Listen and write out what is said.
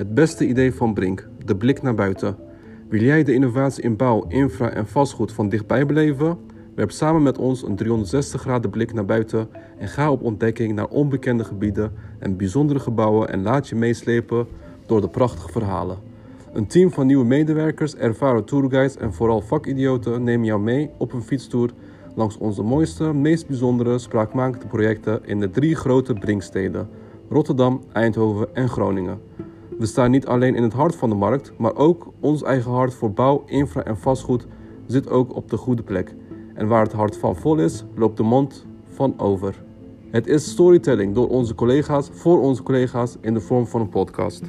Het beste idee van Brink, de blik naar buiten. Wil jij de innovatie in bouw, infra en vastgoed van dichtbij beleven? Werp samen met ons een 360 graden blik naar buiten en ga op ontdekking naar onbekende gebieden en bijzondere gebouwen en laat je meeslepen door de prachtige verhalen. Een team van nieuwe medewerkers, ervaren tourguides en vooral vakidioten nemen jou mee op een fietstoer langs onze mooiste, meest bijzondere spraakmakende projecten in de drie grote Brinksteden: Rotterdam, Eindhoven en Groningen. We staan niet alleen in het hart van de markt, maar ook ons eigen hart voor bouw, infra en vastgoed zit ook op de goede plek. En waar het hart van vol is, loopt de mond van over. Het is storytelling door onze collega's voor onze collega's in de vorm van een podcast.